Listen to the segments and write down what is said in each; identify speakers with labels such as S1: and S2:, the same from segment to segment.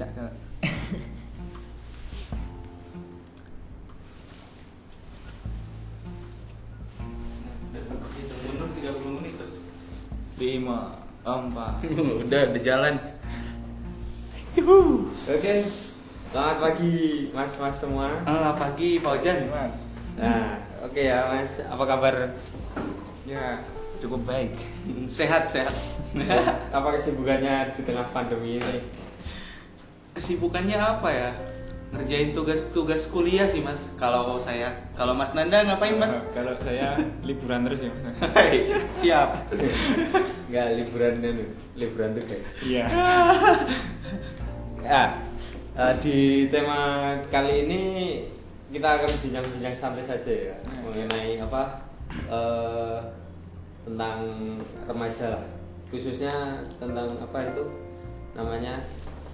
S1: cak Kak. lima empat
S2: Udah di jalan. Oke. Selamat pagi Mas-mas semua.
S1: ah pagi Pak Ojan
S3: Mas.
S2: Nah, oke ya Mas. Apa kabar?
S1: ya cukup baik
S2: Sehat, sehat. apa kesibukannya di tengah pandemi ini?
S1: Kesibukannya apa ya ngerjain tugas-tugas kuliah sih mas kalau saya kalau mas Nanda ngapain mas
S3: Kalau saya liburan terus ya. Mas.
S1: Siap
S2: Enggak liburan itu, liburan tugas.
S3: Iya.
S2: Ya, eh, di tema kali ini kita akan bincang-bincang santai saja ya mengenai apa eh, tentang remaja lah, khususnya tentang apa itu namanya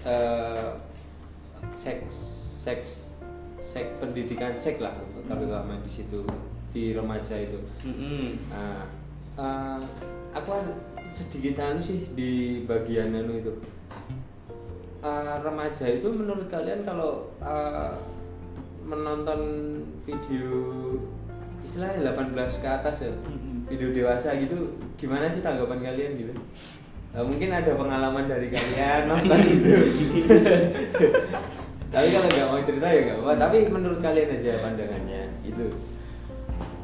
S2: eh, seks seks seks pendidikan seks lah untuk terutama di situ di remaja itu.
S1: Mm-mm.
S2: Nah, eh, aku ada sedikit anu sih di bagian anu itu. Eh, remaja itu menurut kalian kalau eh, menonton video istilahnya 18 ke atas ya,
S3: Mm-mm.
S2: video dewasa gitu, gimana sih tanggapan kalian gitu? Eh, mungkin ada pengalaman dari kalian nonton gitu. Tapi kalau nggak mau cerita ya nggak apa. Tapi menurut kalian aja pandangannya itu.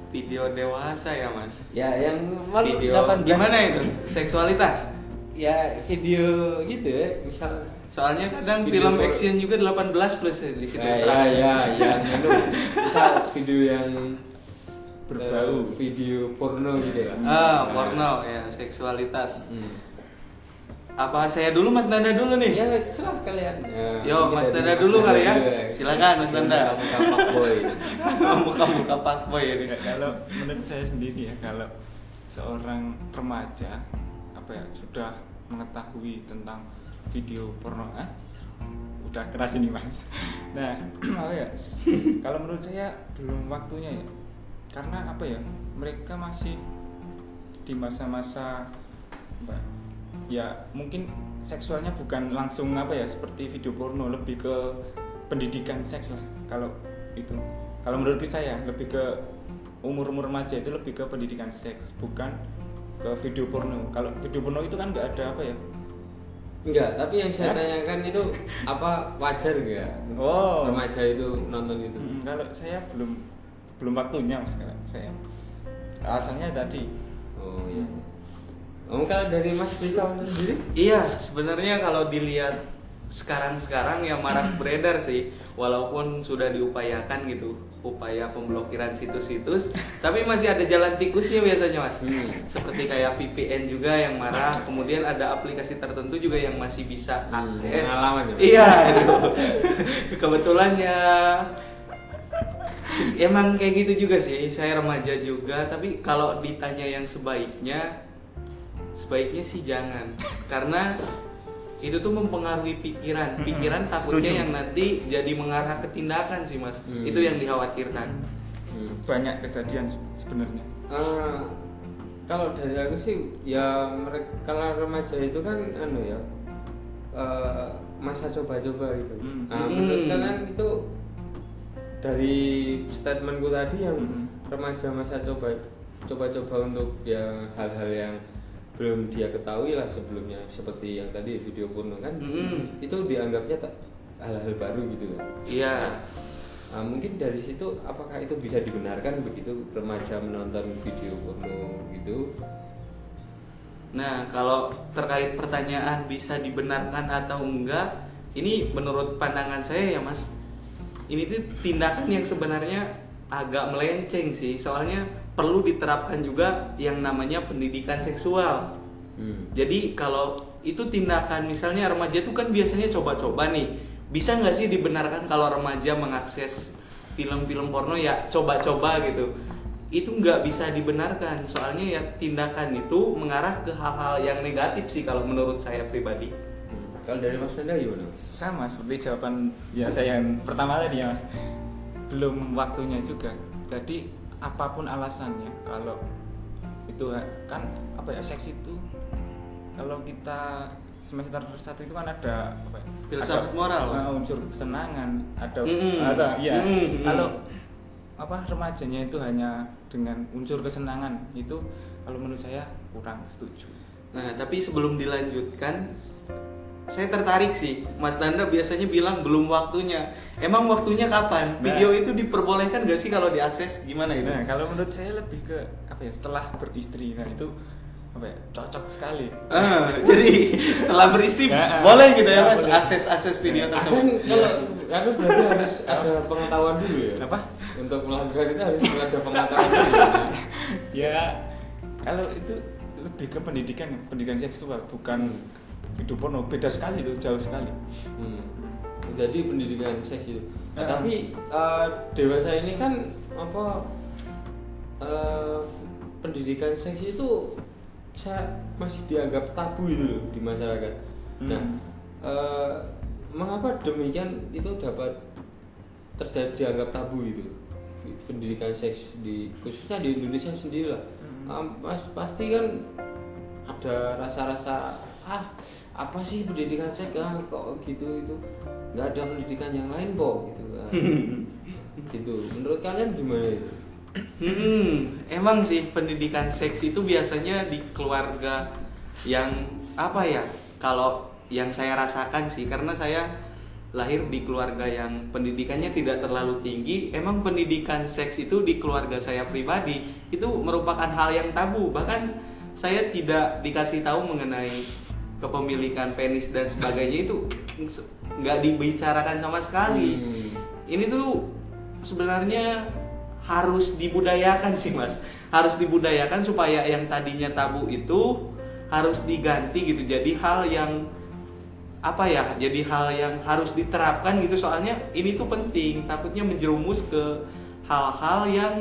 S1: video dewasa ya mas
S2: Ya yang
S1: video
S2: 18
S1: gimana itu seksualitas
S2: ya video gitu ya misal
S1: soalnya kadang
S2: Video
S1: film action juga 18 plus ya di situ
S2: ya, ya
S1: terakhir.
S2: ya yang itu misal video yang
S3: Berbau.
S2: eh, video porno gitu ya
S1: ah porno ya seksualitas
S2: Hmm.
S1: Apa saya dulu mas Nanda dulu nih?
S2: Ya cerah kalian. Ya,
S1: Yo, Mas Nanda dulu kali ya. Silakan, Mas Nanda.
S2: kamu kapak boy.
S1: Muka-muka pak boy ini.
S3: Ya, kalau menurut saya sendiri ya kalau seorang remaja apa ya sudah mengetahui tentang video porno ah, udah keras ini mas. Nah apa ya kalau menurut saya belum waktunya ya. Karena apa ya mereka masih di masa-masa ya mungkin seksualnya bukan langsung apa ya seperti video porno lebih ke pendidikan seks lah kalau itu. Kalau menurut saya lebih ke umur umur remaja itu lebih ke pendidikan seks bukan ke video porno. Kalau video porno itu kan nggak ada apa ya?
S2: Enggak tapi yang saya
S3: Hah?
S2: tanyakan itu apa wajar enggak
S3: Oh.
S2: remaja itu nonton itu
S3: Mm, kalau saya belum belum waktunya mas kalau saya. Alasannya tadi.
S2: Oh iya kamu kalau dari Mas Rizal sendiri
S1: Iya, sebenarnya kalau dilihat sekarang-sekarang yang marak beredar sih, walaupun sudah diupayakan gitu, upaya pemblokiran situs-situs, tapi masih ada jalan tikusnya biasanya mas.
S2: Hmm.
S1: Seperti kayak VPN juga yang marah, kemudian ada aplikasi tertentu juga yang masih bisa
S2: Hmm,
S1: akses.
S2: ya, Mas?
S1: Iya, gitu. kebetulan ya emang kayak gitu juga sih. Saya remaja juga, tapi kalau ditanya yang sebaiknya sebaiknya sih jangan karena itu tuh mempengaruhi pikiran pikiran takutnya
S3: Setuju.
S1: yang nanti jadi mengarah ke tindakan sih mas
S2: Hmm.
S1: itu yang dikhawatirkan
S2: Hmm.
S3: banyak kejadian se- sebenarnya
S2: Eh, kalau dari aku sih ya mereka kalau remaja itu kan anu ya eh, masa coba-coba gitu.
S3: Hmm.
S2: Nah,
S1: Hmm.
S2: menurut kalian itu dari statementku tadi yang
S3: Hmm.
S2: remaja masa coba coba-coba untuk ya hal-hal yang belum dia ketahui lah sebelumnya seperti yang tadi video porno kan
S1: Hmm.
S2: itu dianggapnya tak hal-hal baru gitu kan.
S1: iya
S2: Nah, mungkin dari situ apakah itu bisa dibenarkan begitu remaja menonton video porno gitu?
S1: nah kalau terkait pertanyaan bisa dibenarkan atau enggak ini menurut pandangan saya ya mas ini tuh tindakan yang sebenarnya agak melenceng sih soalnya perlu diterapkan juga yang namanya pendidikan seksual
S2: Hmm.
S1: Jadi kalau itu tindakan misalnya remaja itu kan biasanya coba-coba nih. Bisa nggak sih dibenarkan kalau remaja mengakses film-film porno ya coba-coba gitu. Itu nggak bisa dibenarkan soalnya ya tindakan itu mengarah ke hal-hal yang negatif sih kalau menurut saya pribadi.
S2: Hmm. Kalau dari Mas Nanda gimana
S3: sama seperti jawaban ya saya yang pertama tadi ya mas belum waktunya juga jadi apa pun alasannya kalau itu kan apa ya seks itu kalau kita semester satu itu kan ada apa ya?
S1: Filsafat
S3: Ada,
S1: moral.
S3: eh, unsur kesenangan, ada
S1: Mm-mm.
S3: ada iya.
S1: Mm-mm.
S3: Kalau apa remajanya itu hanya dengan unsur kesenangan itu kalau menurut saya kurang setuju.
S1: Nah, tapi sebelum dilanjutkan, saya tertarik sih. Mas Nanda biasanya bilang belum waktunya. Emang waktunya kapan?
S3: Nah.
S1: Video itu diperbolehkan gak sih kalau diakses? Gimana itu?
S3: Nah, kalau menurut saya lebih ke apa ya? Setelah beristri. Nah, itu apa ya? Cocok sekali.
S1: Ah, jadi setelah beristri
S3: Ya,
S1: boleh gitu ya
S3: ya,
S1: mas
S3: boleh.
S1: akses akses video
S2: kan
S1: tersebut.
S2: kalau aku berarti harus ada pengetahuan dulu ya
S3: Apa?
S2: untuk melakukan itu harus ada pengetahuan dulu ya.
S3: Ya, kalau itu lebih ke pendidikan, pendidikan seksual, bukan video porno. Beda sekali itu, jauh sekali.
S2: Hmm. Jadi pendidikan seks itu. Nah,
S3: Ya.
S2: tapi eh, dewasa ini kan apa eh, pendidikan seks itu saya masih dianggap tabu itu loh di masyarakat. Nah,
S3: Hmm.
S2: eh, mengapa demikian itu dapat terjadi dianggap tabu itu pendidikan seks di khususnya di Indonesia sendiri lah.
S3: Hmm.
S2: Pas- pasti kan ada rasa-rasa ah apa sih pendidikan seks ah, kok gitu itu nggak ada pendidikan yang lain kok gitu ah. gitu menurut kalian gimana itu
S1: Hmm, emang sih pendidikan seks itu biasanya di keluarga yang apa ya? Kalau yang saya rasakan sih karena saya lahir di keluarga yang pendidikannya tidak terlalu tinggi, emang pendidikan seks itu di keluarga saya pribadi itu merupakan hal yang tabu. Bahkan saya tidak dikasih tahu mengenai kepemilikan penis dan sebagainya itu nggak dibicarakan sama sekali.
S2: Hmm.
S1: ini tuh sebenarnya harus dibudayakan sih mas. Harus dibudayakan supaya yang tadinya tabu itu harus diganti gitu. Jadi hal yang apa ya jadi hal yang harus diterapkan gitu. Soalnya ini tuh penting takutnya menjerumus ke hal-hal yang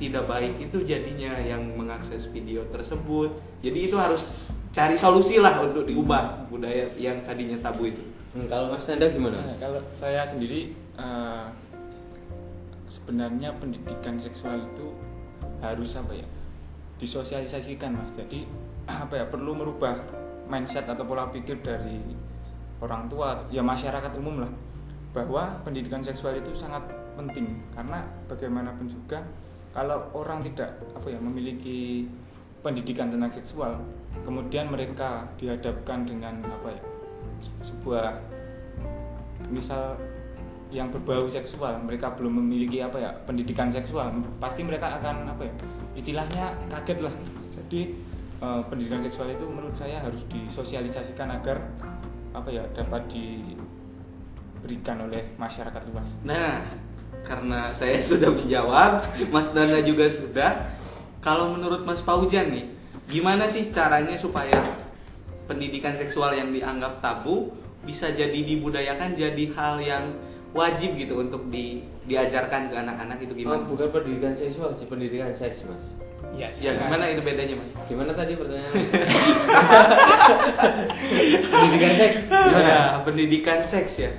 S1: tidak baik itu jadinya yang mengakses video tersebut. Jadi itu harus cari solusi lah untuk diubah budaya yang tadinya tabu itu.
S2: Hmm, kalau mas Nanda gimana?
S3: Nah, kalau saya sendiri eh, sebenarnya pendidikan seksual itu harus apa ya? disosialisasikan mas. Jadi apa ya? perlu merubah mindset atau pola pikir dari orang tua ya masyarakat umum lah bahwa pendidikan seksual itu sangat penting. Karena bagaimanapun juga kalau orang tidak apa ya memiliki pendidikan tentang seksual kemudian mereka dihadapkan dengan apa ya sebuah misal yang berbau seksual. Mereka belum memiliki apa ya pendidikan seksual. Pasti mereka akan apa ya istilahnya kaget lah. Jadi eh, pendidikan seksual itu menurut saya harus disosialisasikan agar apa ya dapat diberikan oleh masyarakat luas.
S1: Nah, karena saya sudah menjawab, Mas Dana juga sudah. Kalau menurut Mas Paujan nih, gimana sih caranya supaya pendidikan seksual yang dianggap tabu bisa jadi dibudayakan jadi hal yang wajib gitu untuk di, diajarkan ke anak-anak itu
S2: Oh,
S1: gimana?
S2: bukan pendidikan seksual sih pendidikan seks mas
S3: ya
S1: Ya gimana itu bedanya Mas?
S2: gimana tadi pertanyaan pendidikan seks gimana
S1: Ya, pendidikan seks ya.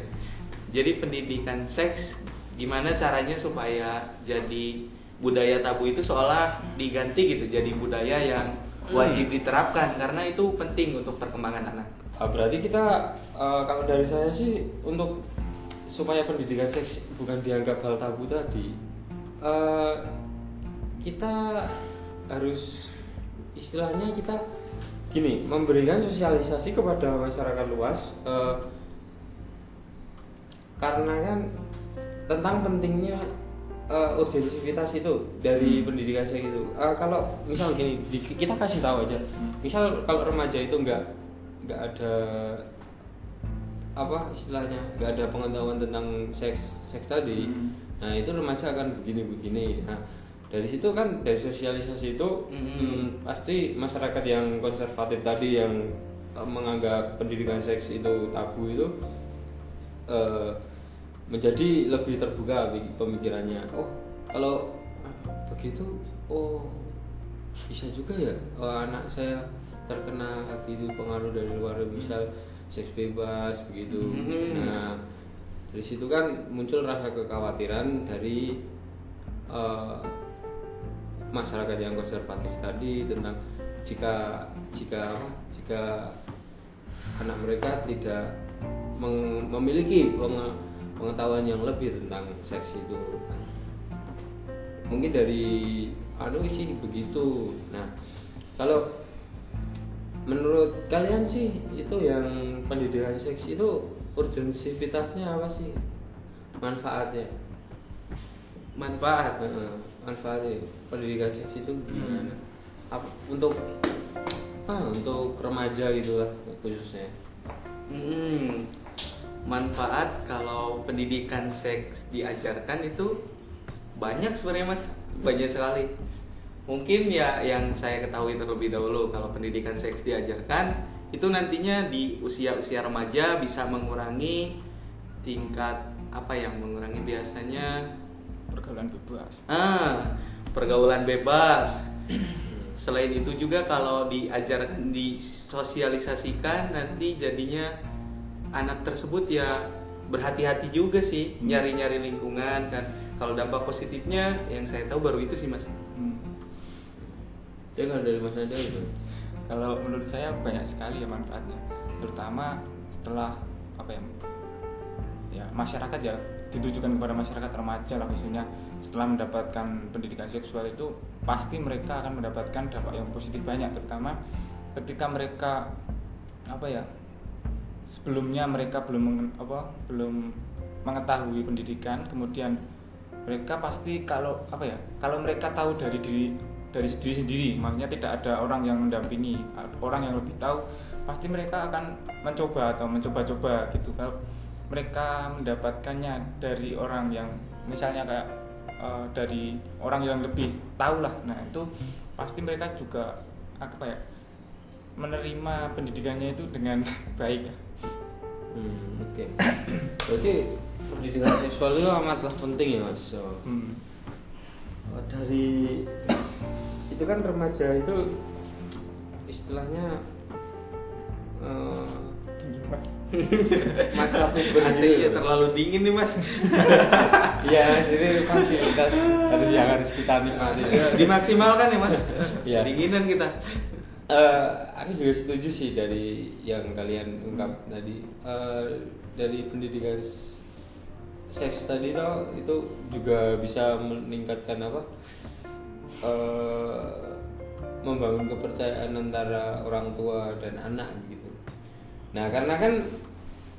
S1: Jadi pendidikan seks gimana caranya supaya jadi budaya tabu itu seolah diganti gitu jadi budaya yang wajib diterapkan karena itu penting untuk perkembangan anak.
S2: Ah, berarti kita eh, kalau dari saya sih untuk supaya pendidikan seks bukan dianggap hal tabu tadi eh, kita harus istilahnya kita gini memberikan sosialisasi kepada masyarakat luas eh, karena kan tentang pentingnya eh, urgensivitas itu dari pendidikan seks itu Eh, kalau misal gini di- kita kasih tahu aja misal kalau remaja itu nggak nggak ada apa istilahnya nggak ada pengetahuan tentang seks seks tadi
S3: Hmm.
S2: nah itu remaja akan begini begini nah dari situ kan dari sosialisasi itu
S1: Hmm.
S2: hmm, pasti masyarakat yang konservatif tadi yang eh, menganggap pendidikan seks itu tabu itu eh, menjadi lebih terbuka pemikirannya. Oh kalau begitu oh bisa juga ya. Oh, anak saya terkena gitu pengaruh dari luar misal seks bebas begitu.
S1: Mhm.
S2: nah dari situ kan muncul rasa kekhawatiran dari eh, masyarakat yang konservatif tadi tentang jika jika jika anak mereka tidak meng- memiliki penge- pengetahuan yang lebih tentang seks itu. Mungkin dari anu sih begitu. Nah kalau menurut kalian sih itu yang pendidikan seks itu urgensivitasnya apa sih? Manfaatnya?
S1: Manfaat.
S2: Heeh, manfaatnya pendidikan seks itu gimana? Ap- untuk ah, untuk remaja gitu lah khususnya.
S1: Hmm, manfaat kalau pendidikan seks diajarkan itu banyak sebenarnya mas, banyak sekali. Mungkin ya yang saya ketahui terlebih dahulu kalau pendidikan seks diajarkan itu nantinya di usia-usia remaja bisa mengurangi tingkat apa yang mengurangi biasanya
S3: pergaulan bebas
S1: ah pergaulan bebas. Selain itu juga kalau diajarkan disosialisasikan nanti jadinya anak tersebut ya berhati-hati juga sih
S3: Hmm.
S1: nyari-nyari lingkungan kan. Kalau dampak positifnya yang saya tahu baru itu sih mas.
S3: Hmm.
S2: ya kalau dari mas Nadia itu
S3: Kalau menurut saya banyak sekali ya manfaatnya, terutama setelah apa ya, ya masyarakat ya ditujukan kepada masyarakat remaja lah khususnya setelah mendapatkan pendidikan seksual itu pasti mereka akan mendapatkan dampak yang positif banyak, terutama ketika mereka apa ya sebelumnya mereka belum apa belum mengetahui pendidikan kemudian mereka pasti kalau apa ya kalau mereka tahu dari diri dari diri sendiri maksudnya tidak ada orang yang mendampingi orang yang lebih tahu pasti mereka akan mencoba atau mencoba-coba gitu. Kalau mereka mendapatkannya dari orang yang misalnya kayak eh, dari orang yang lebih tahu lah nah itu pasti mereka juga apa ya menerima pendidikannya itu dengan baik
S2: Hmm, oke. Berarti pendidikan seksual itu amatlah penting ya mas. So,
S3: Hmm.
S2: oh, dari itu kan remaja itu istilahnya eh, masa puber
S1: AC
S2: gitu.
S1: nya terlalu dingin nih mas.
S2: Iya, mas, ini fasilitas harus yang harus kita nikmati.
S1: Dimaksimalkan ya mas.
S2: Iya.
S1: Dinginan kita.
S2: Eh, aku juga setuju sih dari yang kalian ungkap tadi Eh, dari pendidikan seks tadi toh itu juga bisa meningkatkan apa eh, membangun kepercayaan antara orang tua dan anak gitu. Nah karena kan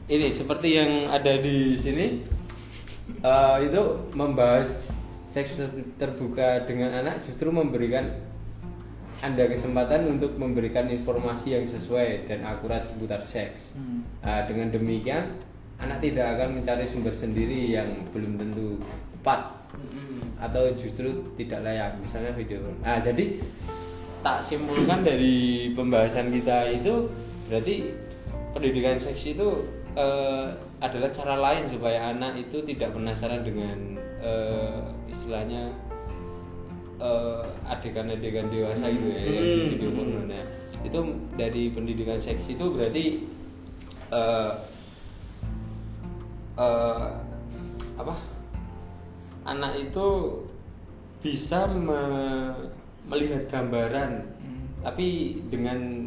S2: ini seperti yang ada di sini eh, itu membahas seks terbuka dengan anak justru memberikan anda kesempatan untuk memberikan informasi yang sesuai dan akurat seputar seks.
S3: Hmm.
S2: Nah, dengan demikian, anak tidak akan mencari sumber sendiri yang belum tentu tepat atau justru tidak layak, misalnya video. Nah, jadi tak simpulkan dari pembahasan kita itu berarti pendidikan seks itu eh, adalah cara lain supaya anak itu tidak penasaran dengan eh, istilahnya eh, adegan-adegan dewasa gitu ya yang di
S1: Hmm.
S2: video porno. Nah, itu dari pendidikan seks itu berarti eh, eh, apa anak itu bisa me- melihat gambaran
S3: Hmm.
S2: tapi dengan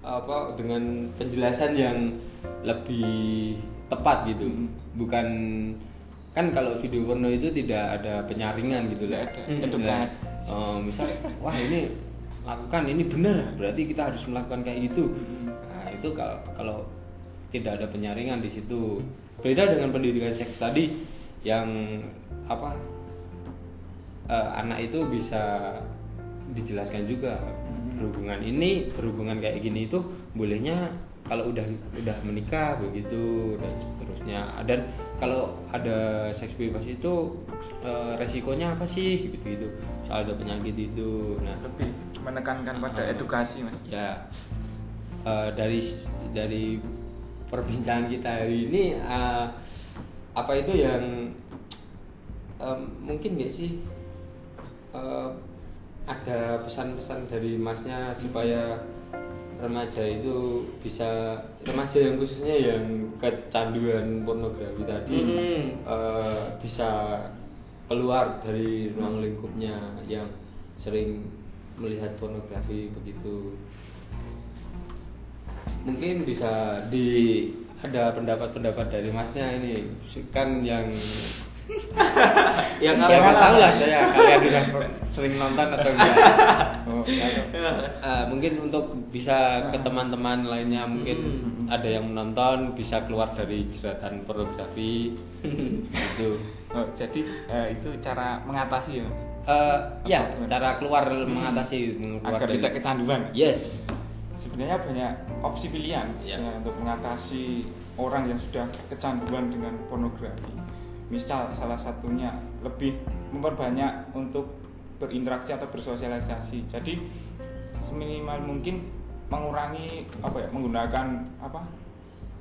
S2: apa dengan penjelasan yang lebih tepat gitu
S3: Hmm.
S2: bukan kan kalau video porno itu tidak ada penyaringan gitu lah
S1: ada.
S3: Edukasi.
S2: eh, misal wah ini lakukan ini benar. Berarti kita harus melakukan kayak gitu. Nah itu kalau kalau tidak ada penyaringan di situ. Beda dengan pendidikan seks tadi yang apa eh, anak itu bisa dijelaskan juga. Berhubungan ini berhubungan kayak gini itu bolehnya kalau udah udah menikah begitu dan seterusnya. Dan kalau ada seks bebas itu eh, resikonya apa sih? Gitu gitu soal ada penyakit itu. Nah
S3: lebih menekankan pada
S2: Ah.
S3: edukasi mas.
S2: Ya. Eh, dari dari perbincangan kita hari ini eh, apa itu yang mungkin nggak sih eh, ada pesan-pesan dari masnya supaya remaja itu bisa remaja yang khususnya yang kecanduan pornografi tadi
S1: Hmm.
S2: eh, bisa keluar dari ruang lingkupnya yang sering melihat pornografi begitu mungkin bisa di ada pendapat-pendapat dari masnya ini kan yang ya nggak tahu lah saya kalian udah sering nonton atau enggak
S3: Oh,
S2: Eh, mungkin untuk bisa ke teman-teman lainnya mungkin
S1: Hmm.
S2: ada yang menonton bisa keluar dari jeratan pornografi gitu
S3: oh, jadi eh, itu cara mengatasi ya Mas?
S2: Eh, ya
S3: Apa?
S2: cara keluar mengatasi keluar
S3: agar
S2: dari
S3: tidak kecanduan
S2: yes
S3: sebenarnya banyak opsi pilihan
S2: Ya.
S3: sebenarnya untuk mengatasi orang yang sudah kecanduan dengan pornografi. Misal salah satunya lebih memperbanyak untuk berinteraksi atau bersosialisasi. Jadi seminimal mungkin mengurangi apa ya menggunakan apa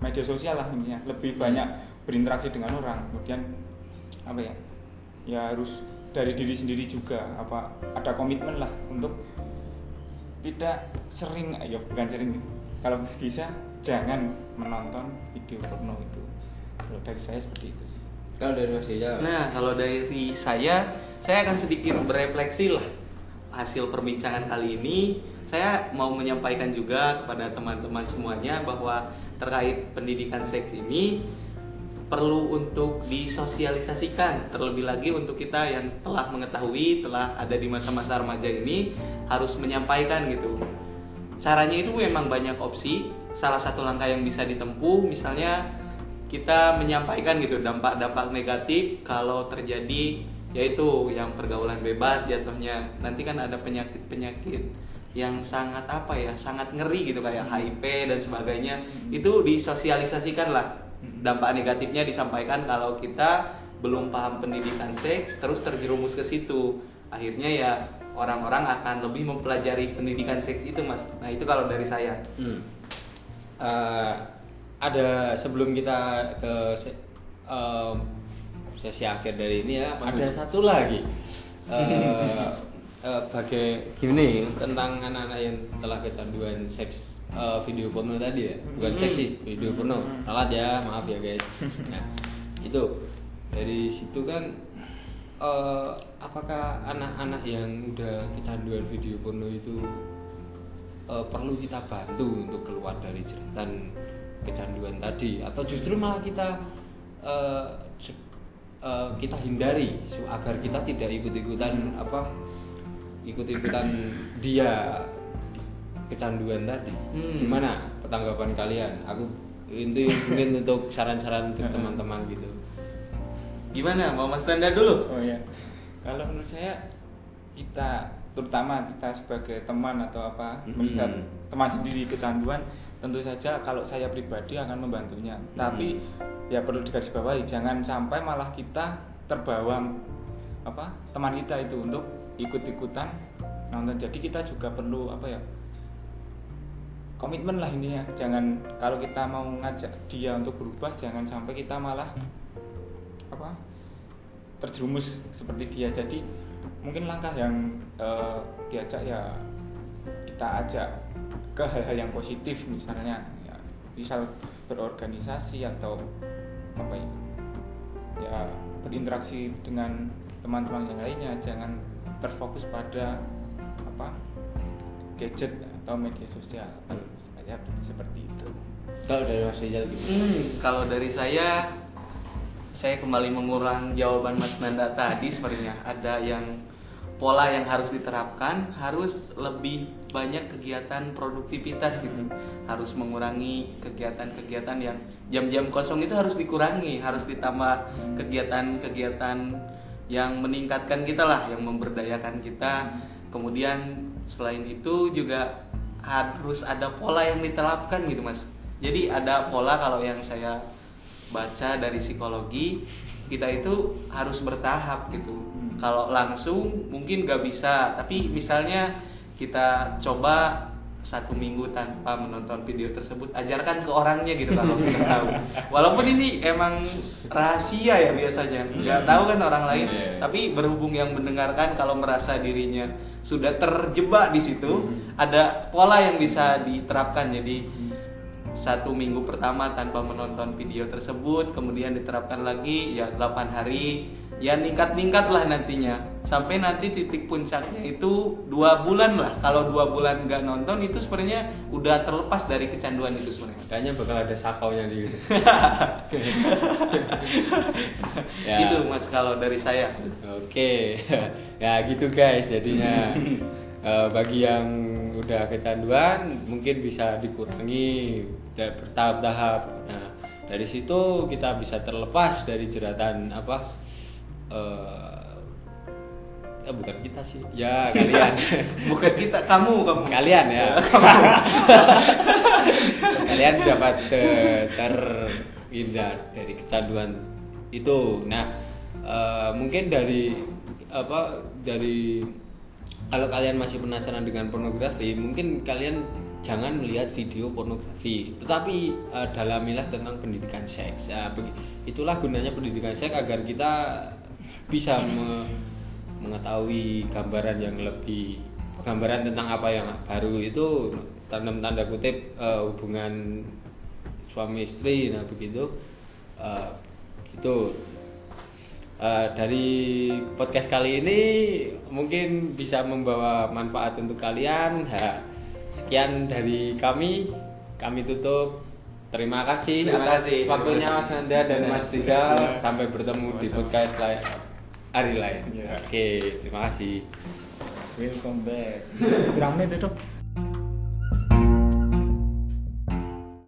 S3: media sosial lah intinya. Lebih banyak berinteraksi dengan orang. Kemudian apa ya ya harus dari diri sendiri juga apa ada komitmen lah untuk tidak sering ya bukan sering kalau bisa jangan menonton video porno itu. Kalau dari saya seperti itu
S2: kalau dari Mas Rizal
S1: Nah, kalau dari saya, saya akan sedikit berefleksi lah hasil perbincangan kali ini. Saya mau menyampaikan juga kepada teman-teman semuanya bahwa terkait pendidikan seks ini perlu untuk disosialisasikan terlebih lagi untuk kita yang telah mengetahui telah ada di masa-masa remaja ini harus menyampaikan gitu. Caranya itu memang banyak opsi. Salah satu langkah yang bisa ditempuh misalnya kita menyampaikan gitu dampak-dampak negatif kalau terjadi yaitu yang pergaulan bebas jatuhnya. Nanti kan ada penyakit-penyakit yang sangat apa ya sangat ngeri gitu kayak HIV dan sebagainya. Itu disosialisasikan lah. Dampak negatifnya disampaikan kalau kita belum paham pendidikan seks terus terjerumus ke situ. Akhirnya ya orang-orang akan lebih mempelajari pendidikan seks itu mas. Nah itu kalau dari saya.
S2: Hmm. Eh, ada sebelum kita ke se- em, sesi akhir dari ini ya, ada satu lagi. Eh, eh, bagai gini tentang anak-anak yang telah kecanduan seks eh, video porno tadi ya, bukan seks sih, video porno. Salah ya, maaf ya guys. Nah, itu dari situ kan eh, apakah anak-anak yang udah kecanduan video porno itu eh, perlu kita bantu untuk keluar dari jeratan kecanduan tadi atau justru malah kita eh, se- eh, kita hindari agar kita tidak ikut-ikutan apa ikut-ikutan dia kecanduan tadi.
S1: Hmm.
S2: gimana tanggapan kalian? Aku itu mungkin untuk saran-saran untuk teman-teman gitu.
S1: Gimana? Mau mas Tanda dulu?
S3: Oh ya kalau menurut saya kita terutama kita sebagai teman atau apa
S2: Mhm.
S3: melihat teman sendiri kecanduan tentu saja kalau saya pribadi akan membantunya. Tapi ya perlu digarisbawahi jangan sampai malah kita terbawa apa teman kita itu untuk ikut-ikutan nonton. Jadi kita juga perlu apa ya komitmen lah intinya. Jangan kalau kita mau ngajak dia untuk berubah jangan sampai kita malah apa terjerumus seperti dia. Jadi mungkin langkah yang eh, diajak ya kita ajak ke hal-hal yang positif misalnya ya, misal berorganisasi atau apa ya ya berinteraksi dengan teman-teman yang lainnya. Jangan terfokus pada apa gadget atau media sosial. Kalau saya seperti itu.
S2: Kalau dari Mas Rizal gimana?
S1: Hmm, kalau dari saya, saya kembali mengulang jawaban Mas Nanda tadi sepertinya ada yang pola yang harus diterapkan harus lebih banyak kegiatan produktivitas gitu. Harus mengurangi kegiatan-kegiatan yang jam-jam kosong itu harus dikurangi harus ditambah kegiatan-kegiatan yang meningkatkan kita lah yang memberdayakan kita. Kemudian selain itu juga harus ada pola yang diterapkan gitu mas. Jadi ada pola kalau yang saya baca dari psikologi kita itu harus bertahap gitu. Kalau langsung mungkin gak bisa tapi misalnya kita coba satu minggu tanpa menonton video tersebut ajarkan ke orangnya gitu kalau kita tahu. Walaupun ini emang rahasia ya biasanya nggak tahu kan orang lain
S2: Iya.
S1: tapi berhubung yang mendengarkan kalau merasa dirinya sudah terjebak di situ ada pola yang bisa diterapkan. Jadi satu minggu pertama tanpa menonton video tersebut kemudian diterapkan lagi ya 8 hari ya ningkat-ningkat lah nantinya sampai nanti titik puncaknya itu dua bulan lah kalau dua bulan nggak nonton itu sebenarnya udah terlepas dari kecanduan itu sebenarnya
S2: Kayaknya bakal ada sakaunya di Ya.
S1: itu mas kalau dari saya
S2: Oke, ya gitu guys. Jadinya eh, bagi yang udah kecanduan mungkin bisa dikurangi bertahap-tahap. Nah dari situ kita bisa terlepas dari jeratan apa? Eh eh, bukan kita sih, ya kalian.
S1: bukan kita kamu kamu.
S2: Kalian ya. Kalian dapat eh, terhindar dari kecanduan itu. Nah eh, mungkin dari apa dari kalau kalian masih penasaran dengan pornografi mungkin kalian jangan melihat video pornografi. Tetapi eh, dalamilah tentang pendidikan seks. Begi- itulah gunanya pendidikan seks agar kita bisa me- mengetahui gambaran yang lebih gambaran tentang apa yang baru itu tanda tanda kutip eh, hubungan suami istri nah begitu. Eh, gitu. Eh, dari podcast kali ini mungkin bisa membawa manfaat untuk kalian. Ha, sekian dari kami. Kami tutup. Terima kasih
S1: Terima
S2: atas
S1: kasih.
S2: waktunya Mas. Nanda dan Mas Rizal sampai bertemu di
S3: Sama-sama.
S2: podcast lain hari lain
S3: Iya.
S2: oke terima kasih.
S3: Welcome back. Berapa menit itu